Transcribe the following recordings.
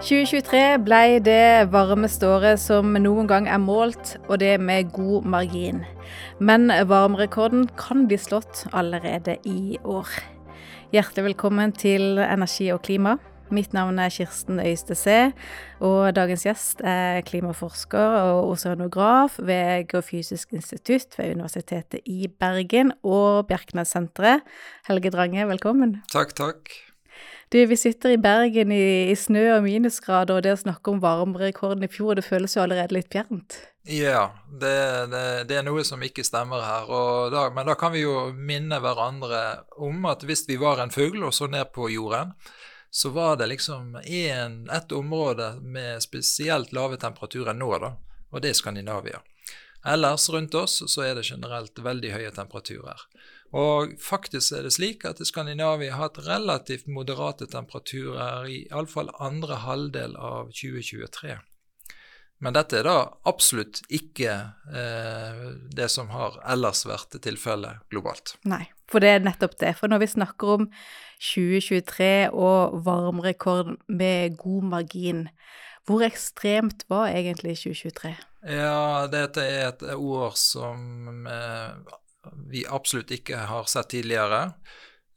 2023 ble det varmeste året som noen gang er målt, og det med god margin. Men varmerekorden kan bli slått allerede i år. Hjertelig velkommen til Energi og klima. Mitt navn er Kirsten Øystese, og dagens gjest er klimaforsker og oseanograf ved Geofysisk institutt ved Universitetet i Bergen og Bjerknessenteret. Helge Drange, velkommen. Takk, takk. Du, vi sitter i Bergen i, i snø og minusgrader, og det å snakke om varmerekorden i fjor, det føles jo allerede litt fjernt? Ja, det, det, det, er noe som ikke stemmer her. Da, men da kan vi jo minne hverandre om at hvis vi var en fugl og så ned på jorden, så var det liksom en, et område med spesielt lave temperaturer nå, da, og det er Skandinavia. Ellers rundt oss så er det generelt veldig høye temperaturer. Og faktisk er det slik at Skandinavia har hatt relativt moderate temperaturer i iallfall andre halvdel av 2023. Men dette er da absolutt ikke eh, det som har ellers vært tilfellet globalt. Nei, for det er nettopp det. For når vi snakker om 2023 og varmerekord med god margin, hvor ekstremt var egentlig 2023? Ja, dette er et år som eh, vi absolutt ikke har sett tidligere.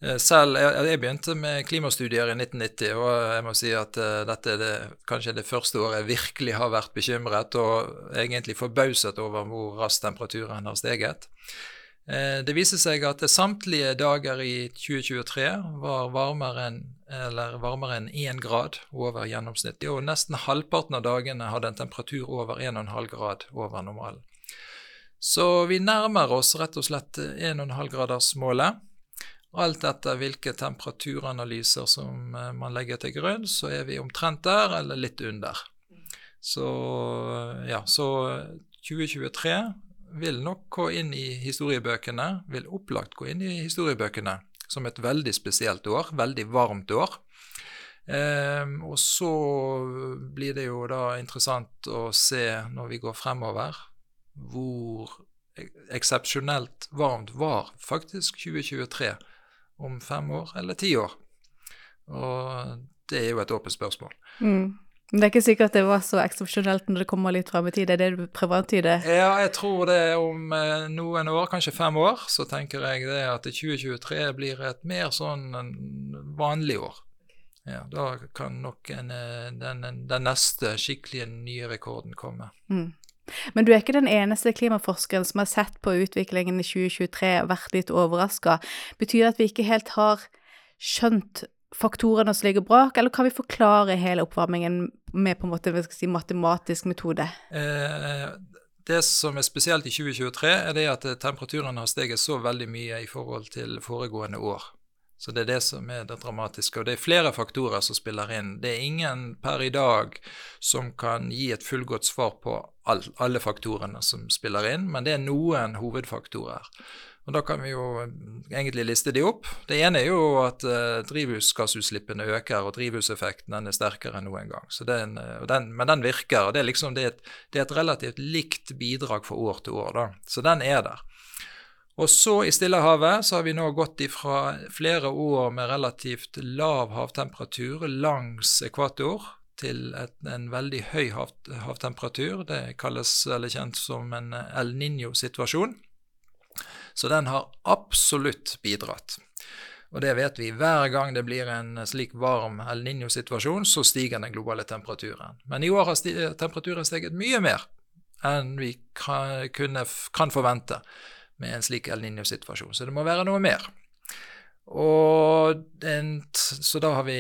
Eh, selv, jeg, begynte med klimastudier i 1990, og jeg må si at uh, dette er det, kanskje det første året jeg virkelig har vært bekymret og egentlig forbauset over hvor raskt temperaturen har steget. Uh, det viser seg at samtlige dager i 2023 var varmere enn varmere enn 1 grad over gjennomsnittet, og nesten halvparten av dagene hadde en temperatur over 1,5 grad over normalen. Så vi nærmer oss rett og slett 1,5-gradersmålet. Alt etter hvilke temperaturanalyser som eh, man legger til grunn, så er vi omtrent der eller litt under. Så ja, så 2023 vil nok gå inn i historiebøkene, vil opplagt gå inn i historiebøkene som et veldig spesielt år, veldig varmt år. Eh, og så blir det jo da interessant å se når vi går fremover, hvor eksepsjonelt varmt var faktisk 2023 om fem år eller ti år? Og det er jo et åpent spørsmål. Mm. Men det er ikke sikkert det var så eksepsjonelt når det kommer litt frem i tid, det er det du prøver å antyde? Ja, jeg tror det om eh, noen år, kanskje fem år, så tenker jeg det at 2023 blir et mer sånn vanlig år. Ja, Da kan nok en, eh, den, den, neste skikkelige nye rekorden komme. Mm. Men du er ikke den eneste klimaforskeren som har sett på utviklingen i 2023 og vært litt overraska. Betyr det at vi ikke helt har skjønt faktorene som ligger bak, eller kan vi forklare hele oppvarmingen med på en måte, si, matematisk metode? Eh, det som er spesielt i 2023, er det at temperaturen har steget så veldig mye i forhold til foregående år. Så det er det som er det dramatiske. Og det er flere faktorer som spiller inn. Det er ingen per i dag som kan gi et fullgodt svar på all, alle faktorene som spiller inn, men det er noen hovedfaktorer. Og Da kan vi jo egentlig liste de opp. Det ene er jo at eh, drivhusgassutslippene øker, og drivhuseffekten den er sterkere enn noen gang. Den, den, men den virker. og Det er, liksom, det er, et, det er et relativt likt bidrag fra år til år. Da. Så den er der. Og så i Stillehavet så har vi nå gått ifra flere år med relativt lav havtemperatur langs ekvator til et, en veldig høy hav, havtemperatur. Det kalles eller kjent som en El Niño-situasjon. Så den har absolutt bidratt. Og det vet vi. Hver gang det blir en slik varm El Niño-situasjon, så stiger den globale temperaturen. Men i år har temperaturen steget mye mer enn vi kan, kunne, kan forvente med en slik El Niño-situasjon. Så det må være noe mer. En, så da har vi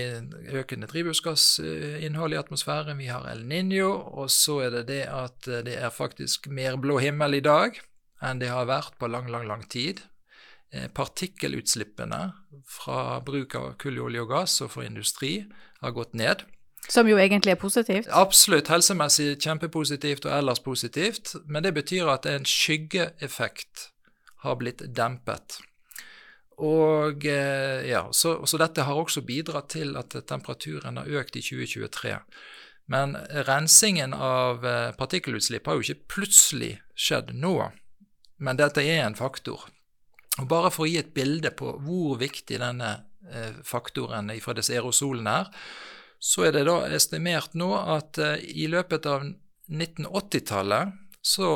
økende drivhusgassinnhold i atmosfæren, vi har El Niño, og så er det det at det er faktisk mer blå himmel i dag enn det har vært på lang, lang, lang tid. Eh, partikkelutslippene fra bruk av kull, olje og gass og for industri har gått ned. Som jo egentlig er positivt? Absolutt. Helsemessig kjempepositivt og ellers positivt. Men det betyr at det er en skyggeeffekt har blitt dempet. Og eh, ja, så, så, dette har også bidratt til at temperaturen har økt i 2023. Men rensingen av eh, partikkelutslipp har jo ikke plutselig skjedd nå, men dette er en faktor. Og Bare for å gi et bilde på hvor viktig denne eh, faktoren fra disse aerosolene er, så er det da estimert nå at i løpet av 1980-tallet så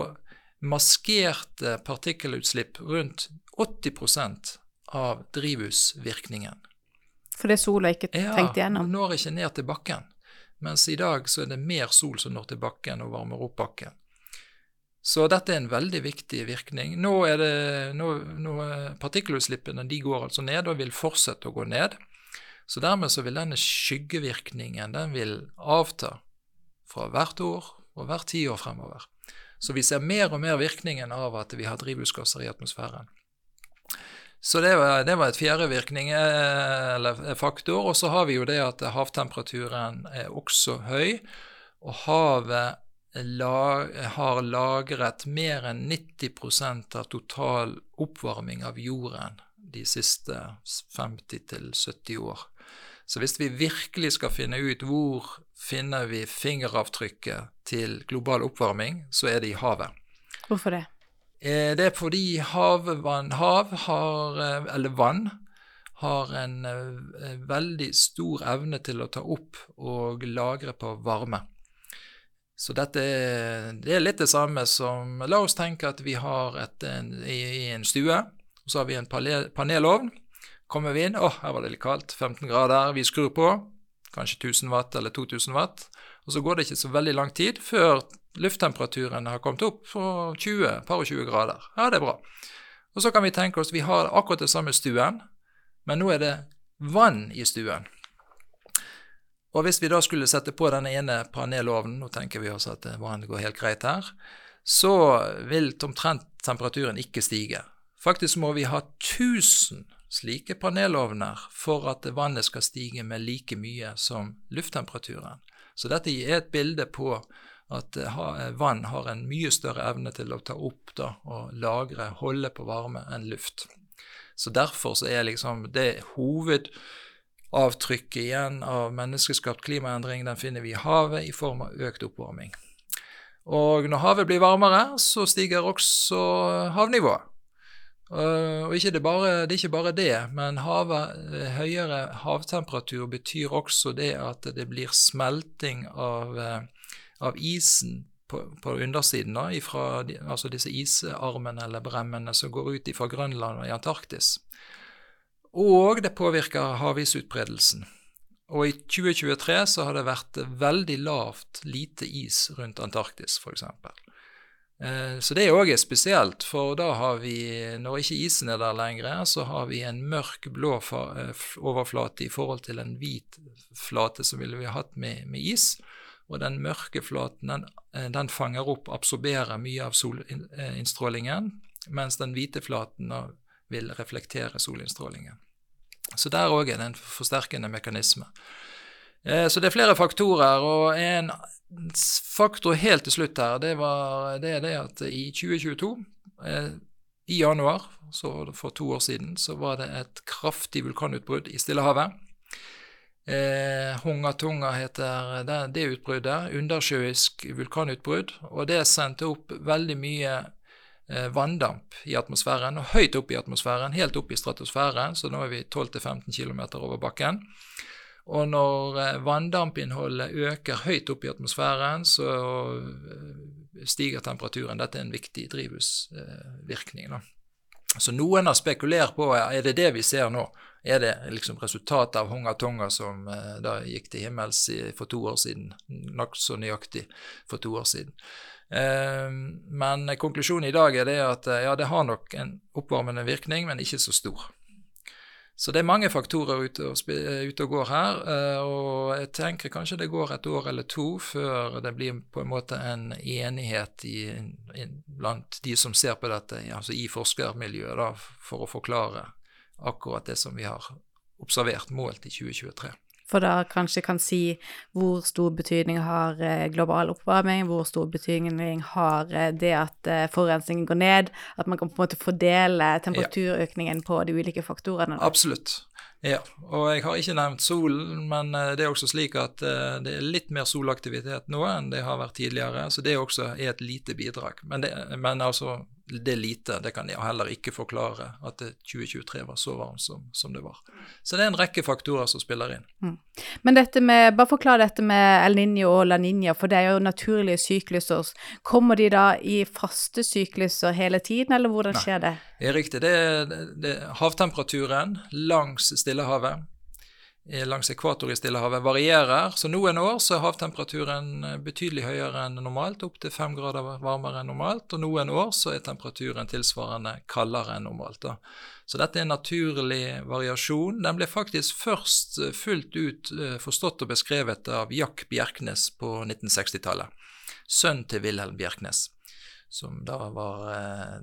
maskerte partikkelutslipp rundt 80% av drivhusvirkningen. Fordi sola ikke tenkte igjennom? Ja, når ikke ned til bakken. Mens i dag så er det mer sol som når til bakken og varmer opp bakken. Så dette er en veldig viktig virkning. Nå er det, nå, nå, Partikkelutslippene de går altså ned og vil fortsette å gå ned. Så dermed så vil denne skyggevirkningen den vil avta fra hvert år og hvert tiår fremover. Så vi ser mer og mer virkningen av at vi har drivhusgasser i atmosfæren. Så det var, det var et fjerde virkning, eh, eller faktor. Og så har vi jo det at havtemperaturen er også høy. Og havet lag, har lagret mer enn 90% av total oppvarming av jorden de siste 50-70 år. Så hvis vi virkelig skal finne ut hvor finner vi fingeravtrykket til global oppvarming, så er det i havet. Hvorfor det? Eh, det er fordi havvann, hav har, eh, eller vann har en eh, veldig stor evne til å ta opp og lagre på varme. Så dette er, det er litt det samme som La oss tenke at vi har et, en, i, i, en stue, og så har vi en panelovn. Kommer vi inn, å, her var det litt kaldt, 15 grader, vi skrur på, kanskje 1000 watt eller 2000 watt, og så går det ikke så veldig lang tid før lufttemperaturen har kommet opp på 20, par og 20 grader. Ja, det er bra. Og så kan vi tenke oss vi har akkurat det samme stuen, men nå er det vann i stuen. Og hvis vi da skulle sette på denne ene panelovnen, nå tenker vi oss at vann går helt greit her, så vil omtrent temperaturen ikke stige. Faktisk må vi ha 1000 slike panelovner for at vannet skal stige med like mye som lufttemperaturen. Så dette er et bilde på at eh, vann har en mye større evne til å ta opp da, og lagre, holde på varme, enn luft. Så derfor så er liksom det hovedavtrykket igjen av menneskeskapt klimaendring, den finner vi i havet i form av økt oppvarming. Og når havet blir varmere, så stiger også havnivået. Og det, bare, det, er ikke bare det, men havet, eh, høyere havtemperatur betyr også det at det blir smelting av, eh, av isen på, på undersiden, da, ifra, altså disse isarmene eller bremmene som går ut fra Grønland og i Antarktis. Og det påvirker havisutbredelsen. Og i 2023 så har det vært veldig lavt, lite is rundt Antarktis, f.eks. Eh, så det òg er spesielt, for da har vi, når ikke isen er der lenger, så har vi en mørk blå eh, overflate i forhold til en hvit flate som ville vi hatt med, med is. Og den mørke flaten den, eh, den, fanger opp, absorberer mye av solinnstrålingen, mens den hvite flaten vil reflektere solinnstrålingen. Så der òg er det en forsterkende mekanisme. Så det er flere faktorer, og en faktor helt til slutt her, det, var, det er det at i 2022, eh, i januar, for to år siden, så var det et kraftig vulkanutbrudd i Stillehavet. Eh, Hungatunga heter det, det utbruddet. Undersjøisk vulkanutbrudd. Og det sendte opp veldig mye eh, vanndamp i atmosfæren, og høyt opp i atmosfæren, helt opp i stratosfæren, så nå er vi 12-15 km over bakken. Og når vanndampinnholdet øker høyt opp i atmosfæren, så eh, stiger temperaturen. Dette er en viktig drivhusvirkning. Så noen har spekulert på er det det vi ser nå. Er det liksom resultatet av Hunga Tonga som eh, da gikk til himmels for to år siden? Nokså nøyaktig for to år siden. Men konklusjonen i dag er det at ja, det har nok en oppvarmende virkning, men ikke så stor. Så det er mange faktorer ute og, ute og går her, eh, og jeg tenker kanskje det går et år eller to før det blir på en måte en enighet i, i, blant de som ser på dette, altså i forskermiljøet, da, for å forklare akkurat det som vi har observert målt i 2023 for da kanskje kan si hvor stor betydning har eh, global oppvarming, hvor stor betydning har eh, det at eh, forurensningen går ned, at man kan på en måte fordele temperaturøkningen på de ulike faktorene. Absolutt. Ja, og jeg har ikke nevnt solen, men det er også slik at det er litt mer solaktivitet nå enn det har vært tidligere, så det også er et lite bidrag. Men, det, men altså det lite. Det kan jeg heller ikke forklare at 2023 var så varmt som, som, det var. Så det er en rekke faktorer som spiller inn. Mm. Men dette med, bare forklar dette med El Niño og La Niña, for det er jo naturlige sykluser. Kommer de da i faste sykluser hele tiden, eller hvordan Nei. skjer det? Det er riktig. Det er, det er havtemperaturen langs Stillehavet langs ekvator i Stillehavet varierer. Så noen år så er havtemperaturen eh, betydelig høyere enn normalt, opptil fem grader varmere enn normalt. Og noen år så er temperaturen tilsvarende kaldere enn normalt. Da. Så dette er en naturlig variasjon. Den ble faktisk først eh, fullt ut eh, forstått og beskrevet av Jack Bjerknes på 1960-tallet. Sønn til Wilhelm Bjerknes, som da var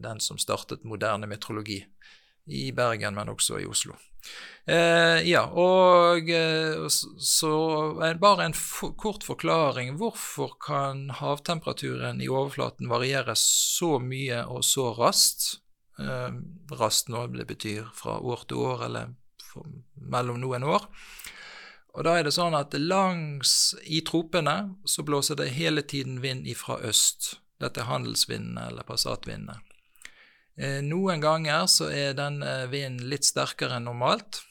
den som startet moderne meteorologi i Bergen, men også i Oslo. Eh, ja, og eh, så bare en kort forklaring. Hvorfor kan havtemperaturen i overflaten variere så mye og så raskt? Eh, raskt nå, det betyr fra år til år eller for, mellom noen år. Og da er det sånn at langs i tropene så blåser det hele tiden vind ifra øst. Dette er handelsvindene eller passatvindene. Eh, noen ganger så er denne vinden litt sterkere enn normalt.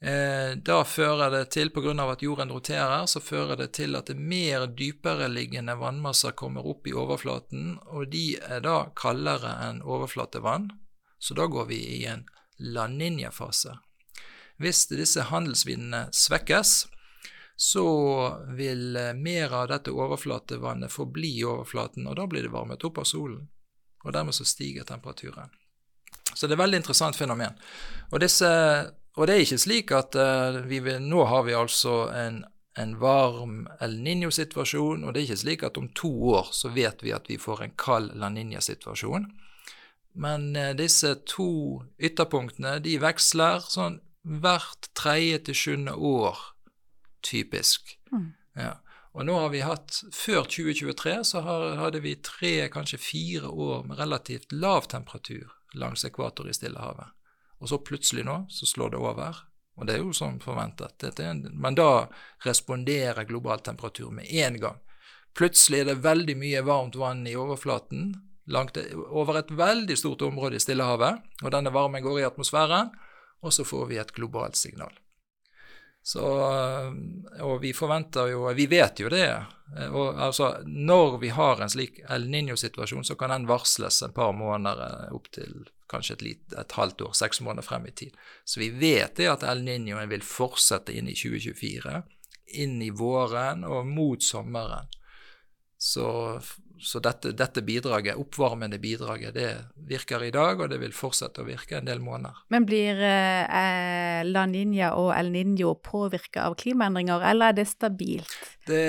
Eh, da fører det til, pga. at jorden roterer, så fører det til at det mer dypereliggende vannmasser kommer opp i overflaten, og de er da kaldere enn overflatevann, så da går vi i en La Niña-fase. Hvis disse handelsvindene svekkes, så vil eh, mer av dette overflatevannet forbli i overflaten, og da blir det varmet opp av solen og dermed så stiger temperaturen. Så det er et veldig interessant fenomen. Og, disse, og det er ikke slik at uh, vi vil, nå har vi altså en, en varm El Niño-situasjon, og det er ikke slik at om to år så vet vi at vi får en kald La Niña-situasjon. Men uh, disse to ytterpunktene de veksler sånn hvert tredje til sjuende år, typisk. Mm. Ja. Og nå har vi hatt, Før 2023 så hadde vi tre, kanskje fire år med relativt lav temperatur langs ekvator i Stillehavet. Og så plutselig nå så slår det over. Og det er jo som forventet. En, men da responderer global temperatur med en gang. Plutselig er det veldig mye varmt vann i overflaten langt, over et veldig stort område i Stillehavet, og denne varmen går i atmosfæren, og så får vi et globalt signal. Så, eh, og vi forventer jo Vi vet jo det. Eh, og, altså, når vi har en slik El Niño-situasjon, så kan den varsles en par måneder eh, opp til kanskje et, lit, et, halvt år, seks måneder frem i tid. Så vi vet det at El Niño vil fortsette inn i 2024, inn i våren og mot sommeren. Så så dette, dette, bidraget, oppvarmende bidraget, det virker i dag, og det vil fortsette å virke en del måneder. Men blir eh, La Niña og El Niño påvirka av klimaendringer, eller er det stabilt? Det,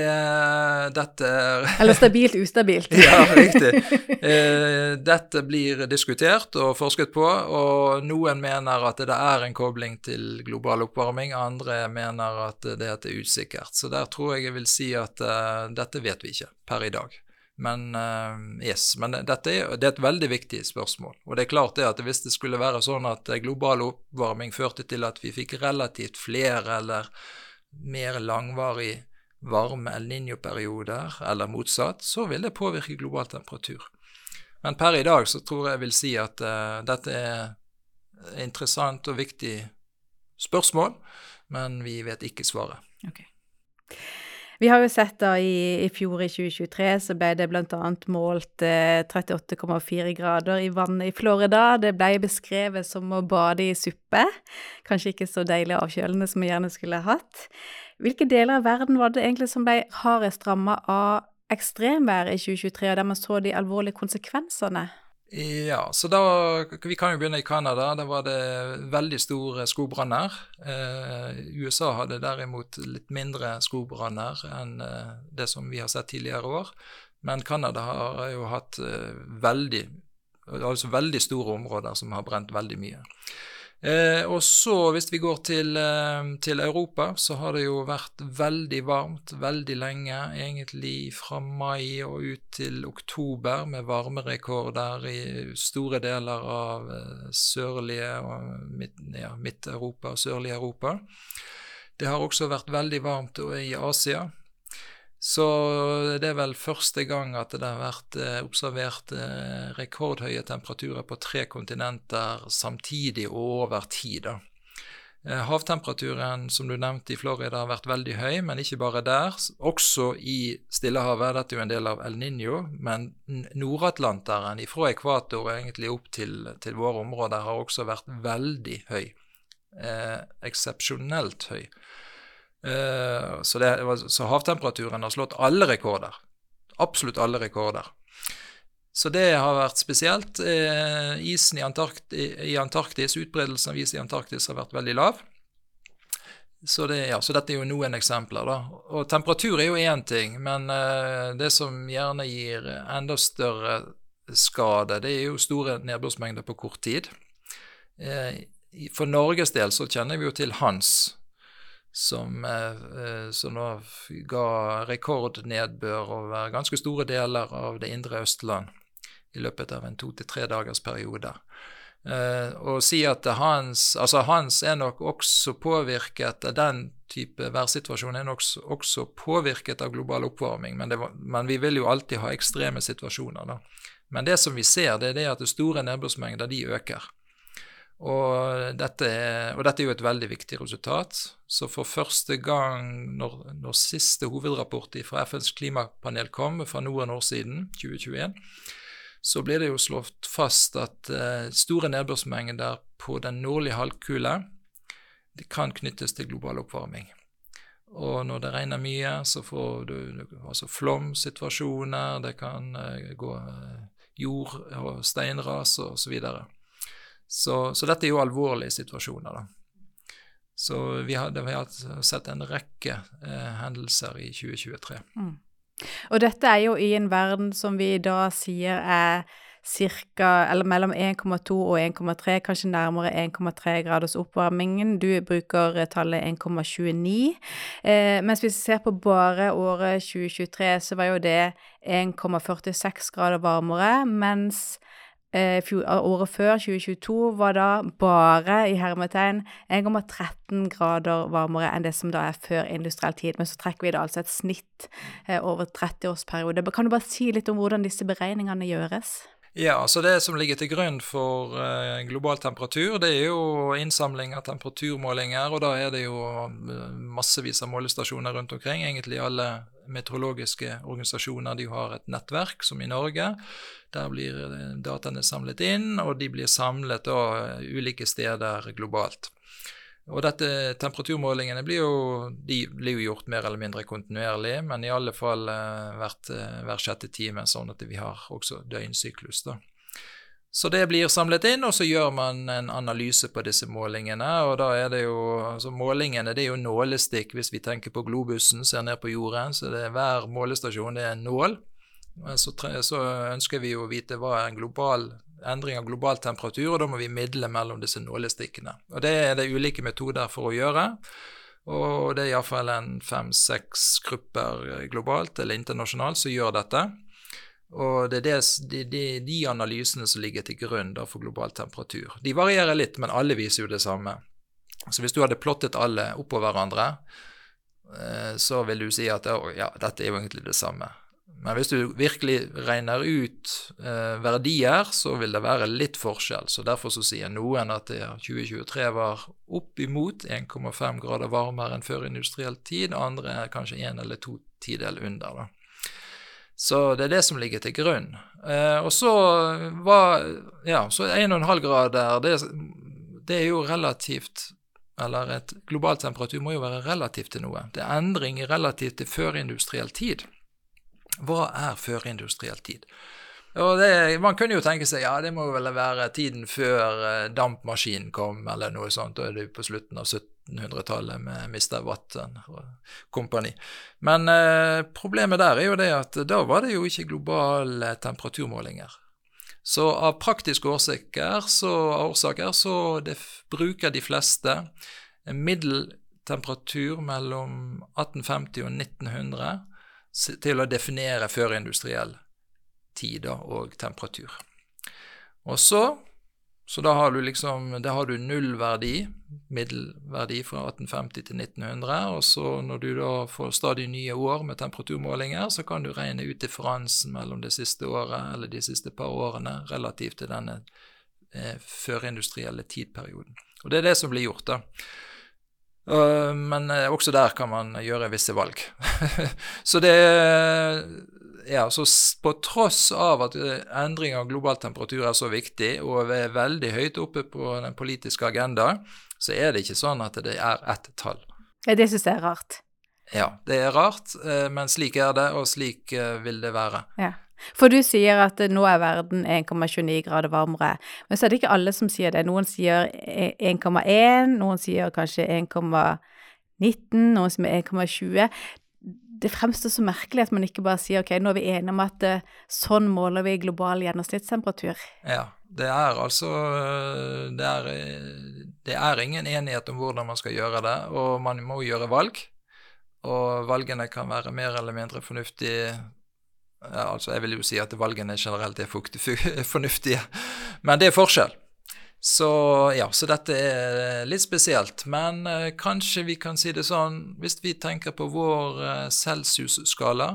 dette er Eller stabilt ustabilt. ja, riktig. Eh, dette blir diskutert og forsket på, og noen mener at det er en kobling til global oppvarming, andre mener at det er usikkert. Så der tror jeg jeg vil si at eh, dette vet vi ikke per i dag. Men, uh, yes, men dette er, det er et veldig viktig spørsmål. Og det er klart det at hvis det skulle være sånn at global oppvarming førte til at vi fikk relativt flere eller mer langvarig varme El Niño-perioder, eller motsatt, så vil det påvirke global temperatur. Men per i dag så tror jeg jeg vil si at uh, dette er interessant og viktig spørsmål, men vi vet ikke svaret. Okay. Vi har jo sett da i, i fjor, i 2023, så ble det bl.a. målt eh, 38,4 grader i vannet i Florida. Det ble beskrevet som å bade i suppe. Kanskje ikke så deilig avkjølende som vi gjerne skulle hatt. Hvilke deler av verden var det egentlig som ble hardest ramma av ekstremvær i 2023, og der man så de alvorlige konsekvensene? Ja, så da Vi kan jo begynne i Canada. Der var det veldig store skogbranner. Eh, USA hadde derimot litt mindre skogbranner enn eh, det som vi har sett tidligere år. Men Canada har jo hatt eh, veldig, altså veldig store områder som har brent veldig mye. Eh, og så, hvis vi går til, eh, til, Europa, så har det jo vært veldig varmt veldig lenge. Egentlig fra mai og ut til oktober, med varmerekorder i store deler av eh, sørlige og Midt-Europa ja, og sørlige Europa. Det har også vært veldig varmt i Asia. Så det er vel første gang at det har vært eh, observert eh, rekordhøye temperaturer på tre kontinenter samtidig og over tid. Eh, havtemperaturen som du nevnte i Florida har vært veldig høy, men ikke bare der. Også i Stillehavet. Dette er jo en del av El Niño. Men Nord-Atlanteren fra ekvator og egentlig opp til, til, våre områder har også vært veldig høy. Eh, Eksepsjonelt høy. Eh, så, det, så, havtemperaturen har slått alle rekorder. Absolutt alle rekorder. Så det har vært spesielt. Eh, isen i, Antarkt i, Antarktis, Utbredelsen av is i Antarktis har vært veldig lav. Så, det, ja, så, dette er jo noen eksempler. da. Og Temperatur er jo én ting, men uh, det som gjerne gir enda større skade, det er jo store nedbørsmengder på kort tid. For Norges del så kjenner vi jo til Hans, som, eh, som nå ga rekordnedbør over ganske store deler av det indre Østland i løpet av en to til tre dagers periode. Eh, og si at hans, altså hans er nok også påvirket Den type værsituasjon er nok også påvirket av global oppvarming, men, var, men, vi vil jo alltid ha ekstreme situasjoner. da. Men det som vi ser, det er det at store nedbørsmengder de øker. Og dette, er, og dette, er, jo et veldig viktig resultat. Så for første gang når, når siste hovedrapport fra FNs klimapanel kom for noen år siden, 2021, så ble det jo slått fast at uh, store nedbørsmengder på den nordlige halvkule kan knyttes til global oppvarming. Og når det regner mye, så får du altså flomsituasjoner, det kan uh, gå uh, jord- og steinras osv. Og, så, så, dette er jo alvorlige situasjoner. da. Så vi har, vi har sett en rekke eh, hendelser i 2023. Mm. Og dette er jo i en verden som vi da sier er cirka, eller mellom 1,2 og 1,3, kanskje nærmere 1,3 graders oppvarmingen. Du bruker tallet 1,29. Eh, mens hvis vi ser på bare året 2023, så var jo det 1,46 grader varmere, mens eh, året før, 2022, var da bare i hermetegn 1,13 grader varmere enn det som da er før industriell tid. Men så trekker vi da altså et snitt eh, over 30-årsperiode. Kan du bare si litt om hvordan disse beregningene gjøres? Ja, så Det som ligger til grunn for eh, global temperatur, det er jo innsamling av temperaturmålinger. og Da er det jo eh, massevis av målestasjoner rundt omkring. Egentlig alle meteorologiske organisasjoner de har et nettverk, som i Norge. Der blir eh, dataene samlet inn, og de blir samlet da ulike steder globalt. Og dette Temperaturmålingene blir jo, de blir jo gjort mer eller mindre kontinuerlig, men i alle fall eh, hvert, eh, hver sjette time, sånn at vi har også døgnsyklus. da. Så det blir samlet inn, og så gjør man en analyse på disse målingene. Og da er det jo altså Målingene det er jo nålestikk, hvis vi tenker på globusen, ser ned på jorden. Så det er hver målestasjon det er en nål. Så, så ønsker vi jo å vite hva er en global endring av global temperatur, og da må vi midle mellom disse nålestikkene. Og Det er det ulike metoder for å gjøre. Og det er iallfall en fem-seks grupper globalt eller internasjonalt som gjør dette. Og det er det, de, de, analysene som ligger til grunn for global temperatur. De varierer litt, men alle viser jo det samme. Så hvis du hadde plottet alle oppå hverandre, eh, så vil du si at ja, dette er jo egentlig det samme. Men hvis du virkelig regner ut eh, verdier, så vil det være litt forskjell. Så Derfor så sier noen at 2023 var oppimot 1,5 grader varmere enn før industriell tid, andre er kanskje én eller to tidel under. da. Så det er det som ligger til grunn. Eh, og så var Ja, så 1,5 grader, det, det er jo relativt eller et global temperatur må jo være relativt til noe. Det er endring relativt til førindustriell tid. Hva er førindustriell tid? Og det, Man kunne jo tenke seg ja, det må vel være tiden før eh, dampmaskinen kom, eller noe sånt. Da er det jo på slutten av 1700-tallet med Mr. Watson og kompani. Men eh, problemet der er jo det at da var det jo ikke globale temperaturmålinger. Så av praktiske årsaker så, årsaker, så det, bruker de fleste middeltemperatur mellom 1850 og 1900 til å definere førindustriell tid og temperatur. Og så Så da har du liksom Da har du nullverdi, middelverdi fra 1850 til 1900, og så når du da får stadig nye år med temperaturmålinger, så kan du regne ut differansen mellom det siste året eller de siste par årene relativt til denne eh, førindustrielle tidperioden. Og det er det som blir gjort, da. Uh, men uh, også der kan man gjøre visse valg. så det ja, så på tross av at eh, endring av global temperatur er så viktig og er veldig høyt oppe på den politiske agenda, så er det ikke sånn at det er ett tall. Ja, det syns jeg er rart. Ja, det er rart, men slik er det, og slik vil det være. Ja. For du sier at nå er verden 1,29 grader varmere, men så er det ikke alle som sier det. Noen sier 1,1, noen sier kanskje 1,19, noen sier 1,20. Det fremstår så merkelig at man ikke bare sier ok, nå er vi enige om at uh, sånn måler vi global gjennomsnittstemperatur. Ja, det er altså det er, det er ingen enighet om hvordan man skal gjøre det, og man må gjøre valg. Og valgene kan være mer eller mindre fornuftige ja, altså Jeg vil jo si at valgene generelt er fornuftige, men det er forskjell. Så ja, så dette er litt spesielt. Men eh, kanskje vi kan si det sånn, hvis vi tenker på vår eh, celsius-skala,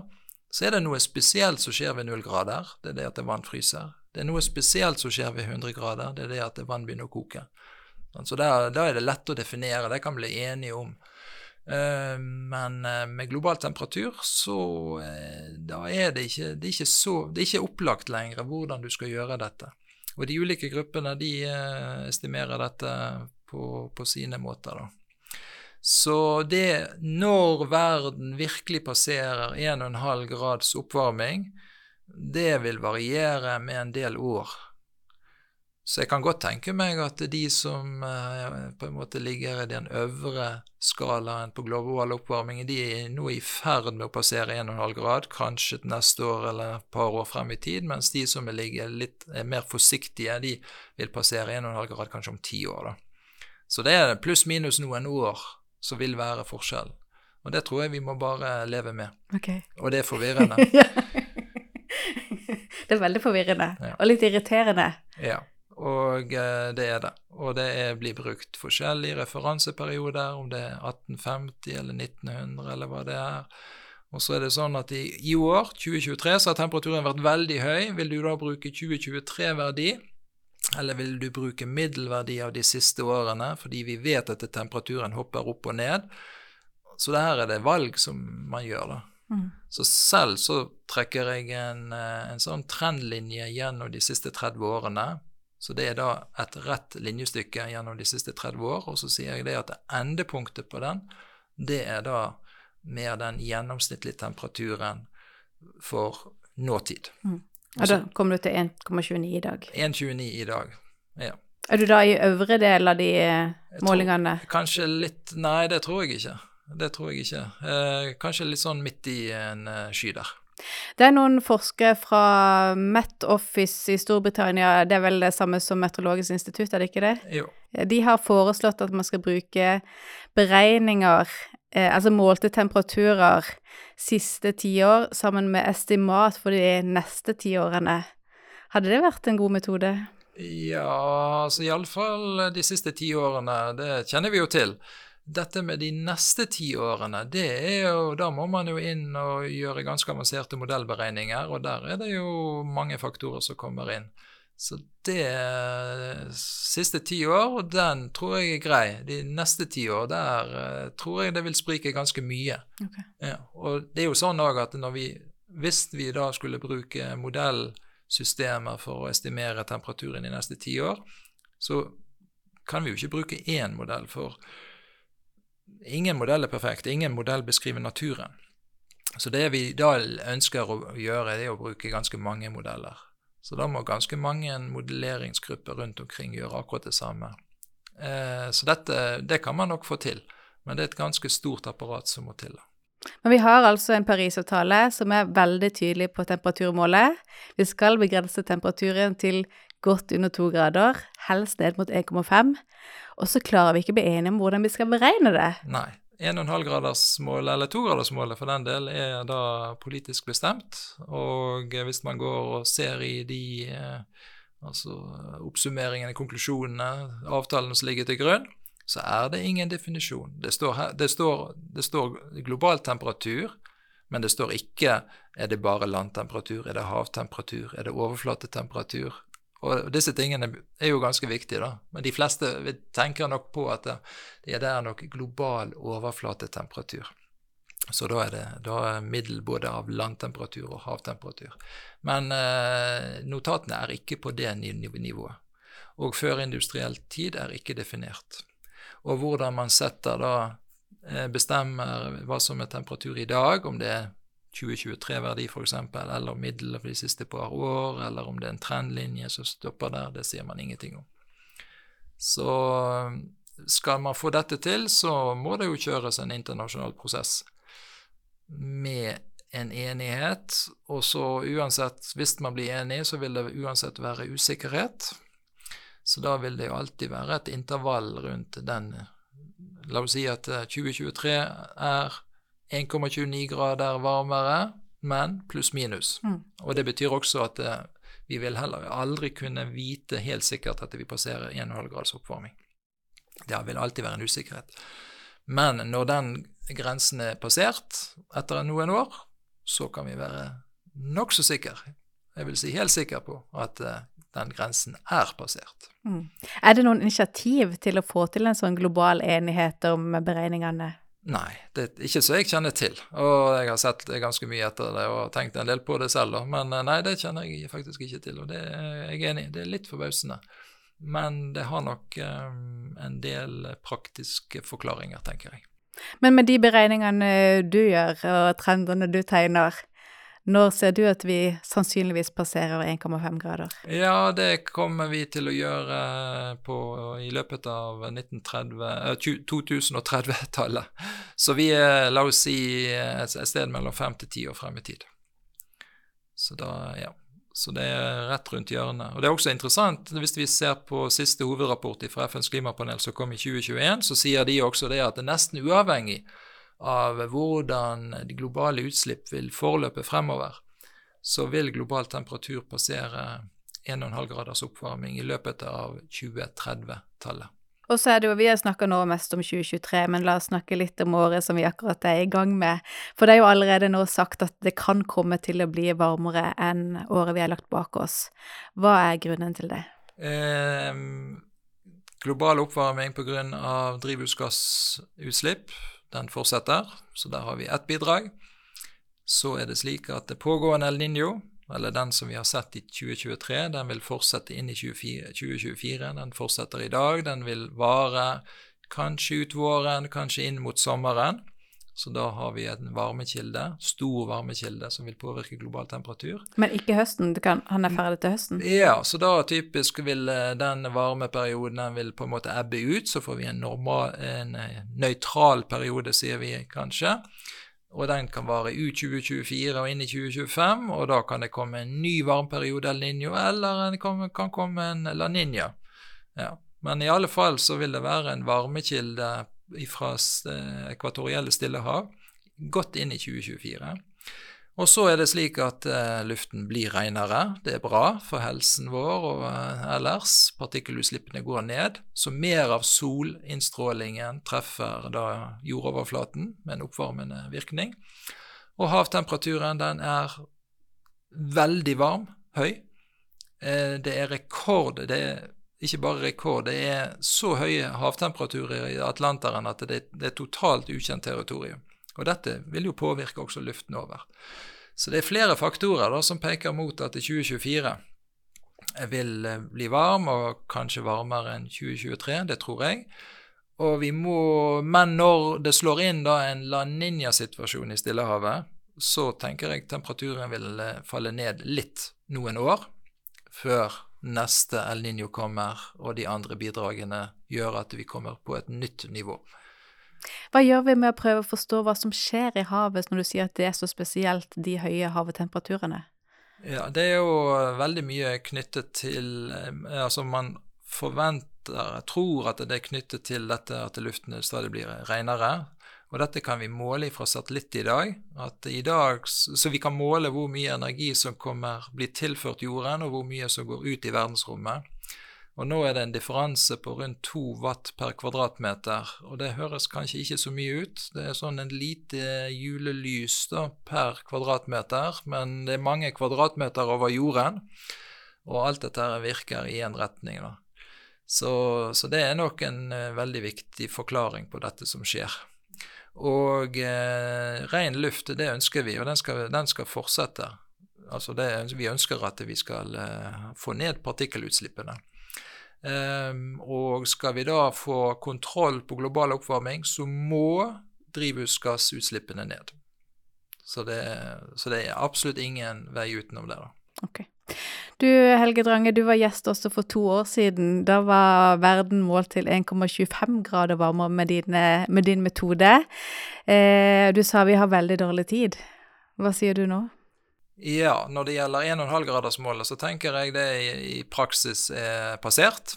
så er det noe spesielt som skjer ved null grader. Det er det at det vann fryser. Det er noe spesielt som skjer ved 100 grader. Det er det at det vann begynner å koke. Så da er det lett å definere. Det kan vi bli enige om. Eh, men eh, med global temperatur så eh, da er det ikke, det er ikke, så, det er ikke opplagt lenger hvordan du skal gjøre dette. Og de ulike gruppene de estimerer dette på, på sine måter. da. Så det når verden virkelig passerer 1,5 grads oppvarming, det vil variere med en del år. Så jeg kan godt tenke meg at de som eh, på en måte ligger i den øvre skalaen på global oppvarming, de er nå i ferd med å passere 1,5 grad, kanskje til neste år eller et par år frem i tid, mens de som ligger litt er mer forsiktige, de vil passere 1,5 grad kanskje om ti år. Da. Så det er pluss-minus noen år som vil være forskjellen. Og det tror jeg vi må bare leve med. Okay. Og det er forvirrende. det er veldig forvirrende, ja. og litt irriterende. Ja. Og eh, det er det. Og det er, blir brukt forskjellige referanseperioder, om det er 1850 eller 1900 eller hva det er. Og så er det sånn at i, i år, 2023, så har temperaturen vært veldig høy. Vil du da bruke 2023-verdi, eller vil du bruke middelverdi av de siste årene, fordi vi vet at temperaturen hopper opp og ned? Så det her er det valg som man gjør, da. Mm. Så selv så trekker jeg en, eh, en sånn trendlinje gjennom de siste 30 årene så det er da et rett linjestykke gjennom de siste 30 år, og så sier jeg det at endepunktet på den, det er da mer den gjennomsnittlige temperaturen for nåtid. Mm. Og da kommer du til 1,29 i dag? 1,29 i dag, ja. Er du da i øvre del av de eh, målingene? Tror, kanskje litt Nei, det tror jeg ikke. Det tror jeg ikke. Eh, kanskje litt sånn midt i en uh, sky der. Det er noen forskere fra Met Office i Storbritannia, det er vel det samme som Meteorologisk institutt, er det ikke det? Jo. De har foreslått at man skal bruke beregninger, eh, altså målte temperaturer, siste tiår sammen med estimat for de neste tiårene. Hadde det vært en god metode? Ja, altså iallfall de siste ti årene. det kjenner vi jo til. Dette med de neste ti årene, det er jo, da må man jo inn og gjøre ganske avanserte modellberegninger, og der er det jo mange faktorer som kommer inn. Så det siste ti år, den tror jeg er grei. De neste ti år, der uh, tror jeg det vil sprike ganske mye. Okay. Ja, og det er jo sånn òg at når vi, hvis vi da skulle bruke modellsystemer for å estimere temperaturen i neste ti år, så kan vi jo ikke bruke én modell for Ingen modell er perfekt. Ingen modell beskriver naturen. Så det vi da ønsker å gjøre, er å bruke ganske mange modeller. Så da må ganske mange modelleringsgrupper rundt omkring gjøre akkurat det samme. Eh, så dette, det kan man nok få til, men det er et ganske stort apparat som må til. Men vi har altså en Parisavtale som er veldig tydelig på temperaturmålet. Vi skal begrense temperaturen til godt under to grader, helst ned mot 1,5 og så klarer vi ikke å bli enige om hvordan vi skal beregne det. Nei. 1,5-gradersmålet, eller 2-gradersmålet for den del, er da politisk bestemt. Og hvis man går og ser i de eh, altså oppsummeringene, konklusjonene, avtalene som ligger til grunn, så er det ingen definisjon. Det står, her, det står, det står global temperatur, men det står ikke er det bare landtemperatur, er det havtemperatur, er det overflatetemperatur. Og disse tingene er jo ganske viktige, da. Men de fleste tenker nok på at det, det er nok global overflatetemperatur. Så da er det da er middel både av landtemperatur og havtemperatur. Men eh, notatene er ikke på det nivået. Og førindustriell tid er ikke definert. Og hvordan man setter da eh, bestemmer hva som er temperatur i dag, om det er 2023-verdi f.eks., eller middel for de siste par år, eller om det er en trendlinje som stopper der, det sier man ingenting om. Så skal man få dette til, så må det jo kjøres en internasjonal prosess med en enighet. Og så uansett, hvis man blir enig, så vil det uansett være usikkerhet. Så da vil det jo alltid være et intervall rundt den La oss si at 2023 er 1,29 grader varmere, men pluss-minus. Mm. Og det betyr også at uh, vi vil heller aldri kunne vite helt sikkert at vi passerer 1,5 grads oppvarming. Det vil alltid være en usikkerhet. Men når den grensen er passert etter noen år, så kan vi være nokså sikre, jeg vil si helt sikre på, at uh, den grensen er passert. Mm. Er det noen initiativ til å få til en sånn global enighet om beregningene? Nei, det er ikke så jeg kjenner til. Og jeg har sett ganske mye etter det og tenkt en del på det selv, Men nei, det kjenner jeg faktisk ikke til, og det er jeg enig i. Det er litt forbausende. Men det har nok um, en del praktiske forklaringer, tenker jeg. Men med de beregningene du gjør, og trendene du tegner, når ser du at vi sannsynligvis passerer 1,5 grader? Ja, det kommer vi til å gjøre på, i løpet av 2030-tallet. Eh, Så vi er, la oss si, et sted mellom fem til ti år frem i tid. Så da, ja. Så det er rett rundt hjørnet. Og det er også interessant, hvis vi ser på siste hovedrapport fra FNs klimapanel som kom i 2021, så sier de også det at det er nesten uavhengig av hvordan de globale utslipp vil forløpe fremover, så vil global temperatur passere 1,5 graders oppvarming i løpet av 2030-tallet. Og så er det jo, Vi har snakka nå mest om 2023, men la oss snakke litt om året som vi akkurat er i gang med. For det er jo allerede nå sagt at det kan komme til å bli varmere enn året vi har lagt bak oss. Hva er grunnen til det? Eh, global oppvarming pga. drivhusgassutslipp, den fortsetter. Så der har vi ett bidrag. Så er det slik at det pågående El Niño eller den som vi har sett i 2023, den vil fortsette inn i 24, 2024. Den fortsetter i dag. Den vil vare kanskje ut våren, kanskje inn mot sommeren. Så da har vi en varmekilde, stor varmekilde, som vil påvirke global temperatur. Men ikke høsten? Kan, han er ferdig til høsten? Ja, så da typisk vil eh, den varmeperioden den vil på en måte ebbe ut. Så får vi en, normal, en eh, nøytral periode, sier vi kanskje og den kan vare ut 2024 og inn i 2025, og da kan det komme en ny varmeperiode El Niño, eller det kan, kan komme en La Niña. Ja. Men i alle fall så vil det være en varmekilde fra ekvatorielle Stillehav godt inn i 2024. Og så er det slik at uh, luften blir renere. Det er bra for helsen vår og uh, ellers. Partikkelutslippene går ned. Så mer av solinnstrålingen treffer da jordoverflaten med en oppvarmende virkning. Og havtemperaturen den er veldig varm, høy. Uh, det er rekord. Det er ikke bare rekord, det er så høye havtemperaturer i Atlanteren at det, det er totalt ukjent territorium. Og dette vil jo påvirke også luften over. Så det er flere faktorer da, som peker mot at 2024 vil eh, bli varm, og kanskje varmere enn 2023. Det tror jeg. Og vi må, Men når det slår inn da en La Ninja-situasjon i Stillehavet, så tenker jeg temperaturen vil eh, falle ned litt noen år før neste El Niño kommer, og de andre bidragene gjør at vi kommer på et nytt nivå. Hva gjør vi med å prøve å forstå hva som skjer i havet, når du sier at det er så spesielt, de høye havtemperaturene? Ja, det er jo veldig mye knyttet til eh, Altså, man forventer, tror at det er knyttet til dette at luften stadig blir renere. Og dette kan vi måle fra satellitt i dag. I dag så vi kan måle hvor mye energi som kommer, blir tilført jorden, og hvor mye som går ut i verdensrommet. Og nå er det en differanse på rundt 2 watt per kvadratmeter. Og det høres kanskje ikke så mye ut. Det er sånn en lite julelys da, per kvadratmeter, men det er mange kvadratmeter over jorden. Og alt dette virker i én retning. da. Så, så, det er nok en uh, veldig viktig forklaring på dette som skjer. Og eh, ren luft, det ønsker vi, og den skal, den skal fortsette. Altså det, vi ønsker at vi skal eh, få ned partikkelutslippene. Um, og skal vi da få kontroll på global oppvarming, så må drivhusgassutslippene ned. Så det, så det, er absolutt ingen vei utenom det. da. Okay. Du Helge Drange, du var gjest også for to år siden. Da var verden målt til 1,25 grader varmere med, dine, med din metode. Eh, du sa vi har veldig dårlig tid. Hva sier du nå? Ja, når det gjelder 1,5-gradersmålet, så tenker jeg det i, i praksis er passert.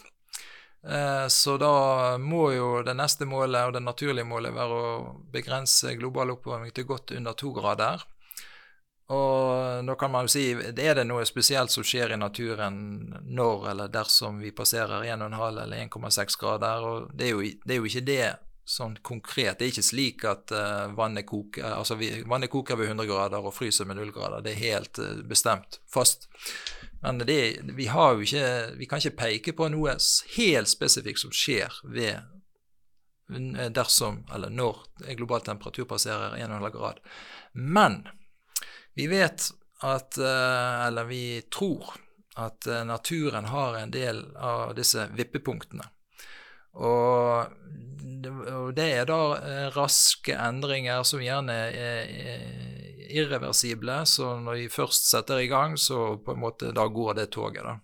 Eh, så da må jo det neste målet, og det naturlige målet, være å begrense global oppvarming til godt under to grader. Og da kan man jo si er det noe spesielt som skjer i naturen når eller dersom vi passerer 1,5 eller 1,6 grader. og det er, jo, det er, jo, ikke det sånn konkret. Det er ikke slik at uh, vannet koker altså vi, vannet koker ved 100 grader og fryser med 0 grader. Det er helt uh, bestemt, fast. Men det, vi, har jo ikke, vi kan ikke peke på noe helt spesifikt som skjer ved dersom eller når global temperatur passerer 1,5 grad. Men vi vet at eh, Eller vi tror at eh, naturen har en del av disse vippepunktene. Og, det er da eh, raske endringer som gjerne er irreversible. Så når vi først setter i gang, så på en måte da går det toget, da.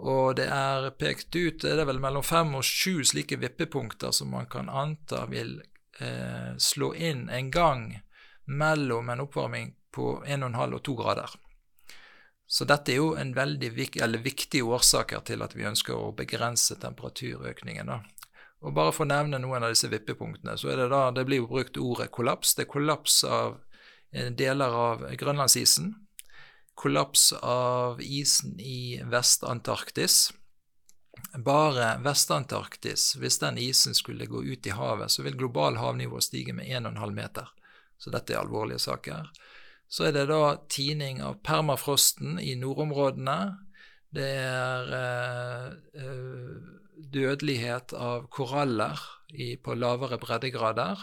Og det er pekt ut det er vel mellom fem og sju slike vippepunkter som man kan anta vil eh, slå inn en gang mellom en oppvarming på 1,5 og 2 grader. Så dette er jo en veldig vik viktig årsaker til at vi ønsker å begrense temperaturøkningen. Da. Og bare for å nevne noen av disse vippepunktene, så er det da det blir jo brukt ordet kollaps. Det er kollaps av eh, deler av grønlandsisen. Kollaps av isen i Vest-Antarktis. Bare Vest-Antarktis, hvis den isen skulle gå ut i havet, så vil global havnivå stige med 1,5 meter. Så dette er alvorlige saker. Så er det da tining av permafrosten i nordområdene. Det er eh, eh, dødelighet av koraller i, på lavere breddegrader.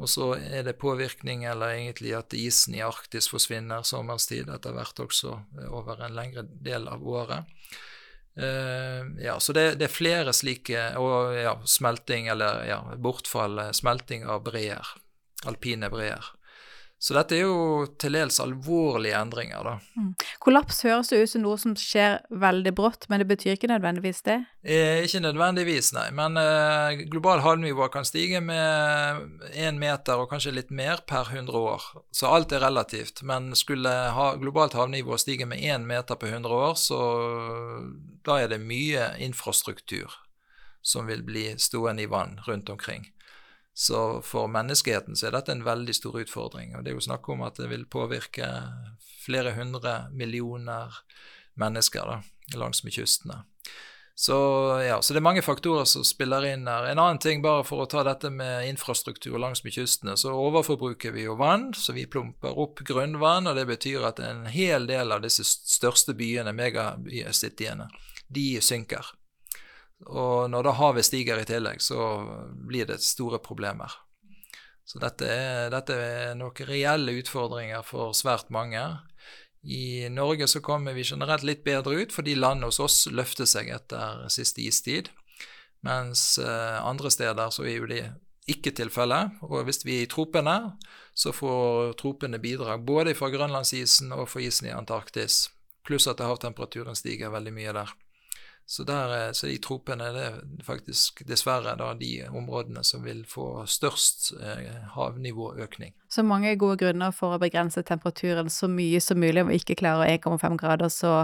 Og så er det påvirkning, eller egentlig at isen i Arktis forsvinner sommerstid etter hvert også eh, over en lengre del av året. Uh, ja, så det, det, er flere slike Og ja, smelting, eller ja, bortfall, smelting av breer. Alpine breer. Så dette er jo til dels alvorlige endringer, da. Mm. Kollaps høres jo ut som noe som skjer veldig brått, men det betyr ikke nødvendigvis det? Eh, ikke nødvendigvis, nei. Men eh, global havnivå kan stige med én meter og kanskje litt mer per 100 år. Så alt er relativt. Men skulle ha, globalt havnivå stige med én meter på 100 år, så da er det mye infrastruktur som vil bli stående i vann rundt omkring. Så for menneskeheten så er dette en veldig stor utfordring. Og det er jo snakk om at det vil påvirke flere hundre millioner mennesker da, langsmed kystene. Så, ja, så det er mange faktorer som spiller inn her. En annen ting, bare for å ta dette med infrastruktur langsmed kystene, så overforbruker vi jo vann, så vi plumper opp grunnvann. Og det betyr at en hel del av disse største byene, megacityene, de synker. Og når da havet stiger i tillegg, så blir det store problemer. Så dette er, dette er noen reelle utfordringer for svært mange. I Norge så kommer vi generelt litt bedre ut, fordi landet hos oss løfter seg etter siste istid. Mens eh, andre steder så er jo det ikke tilfellet. Og hvis vi er i tropene, så får tropene bidrag både fra grønlandsisen og fra isen i Antarktis. Pluss at havtemperaturen stiger veldig mye der. Så, der, så de tropene det er faktisk dessverre da de områdene som vil få størst eh, havnivåøkning. Så mange gode grunner for å begrense temperaturen så mye som mulig, om vi ikke klarer 1,5 grader, så,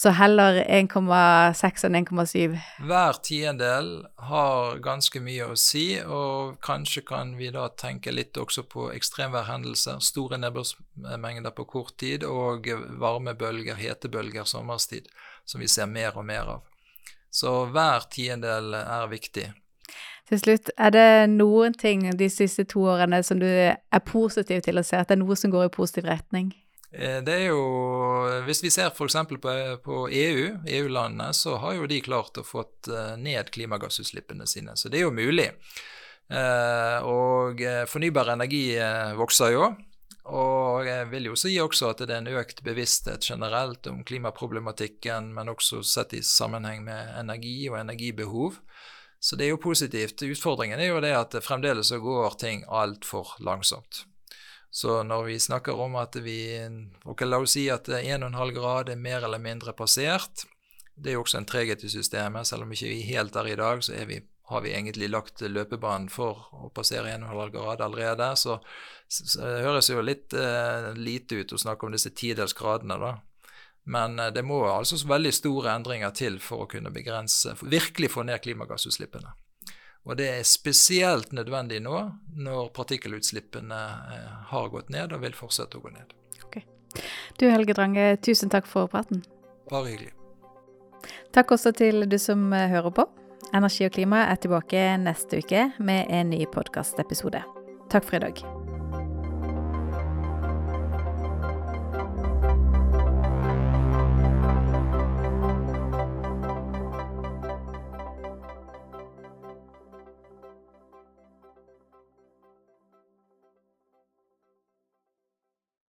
så heller 1,6 enn 1,7. Hver tiendedel har ganske mye å si, og kanskje kan vi da tenke litt også på ekstremværhendelser, store nedbørsmengder på kort tid og varmebølger, hetebølger sommerstid, som vi ser mer og mer av. Så hver tiendedel er viktig. Til slutt, er det noen ting de siste to årene som du er positiv til å se, at det er noe som går i positiv retning? Eh, det er jo, Hvis vi ser f.eks. på, på EU, EU-landene, så har jo de klart å fått eh, ned klimagassutslippene sine. Så det er jo mulig. Eh, og fornybar energi vokser jo. Og jeg vil jo si også at det er en økt bevissthet generelt om klimaproblematikken, men også sett i sammenheng med energi og energibehov. Så det er jo positivt. Utfordringen er jo det at fremdeles så går ting altfor langsomt. Så når vi snakker om at vi ok, La oss si at 1,5 grad er mer eller mindre passert. Det er jo også en treghet i systemet. Selv om ikke vi er helt der i dag, så er vi, har vi egentlig lagt løpebanen for å passere 1,5 grad allerede. Så så det høres jo litt eh, lite ut å snakke om disse tidelsgradene, da. Men eh, det må altså veldig store endringer til for å kunne begrense, virkelig få ned klimagassutslippene. Og det er spesielt nødvendig nå, når partikkelutslippene eh, har gått ned og vil fortsette å gå ned. Okay. Du Helge Drange, tusen takk for praten. Bare hyggelig. Takk også til du som eh, hører på. Energi og klima er tilbake neste uke med en ny podkastepisode. Takk for i dag.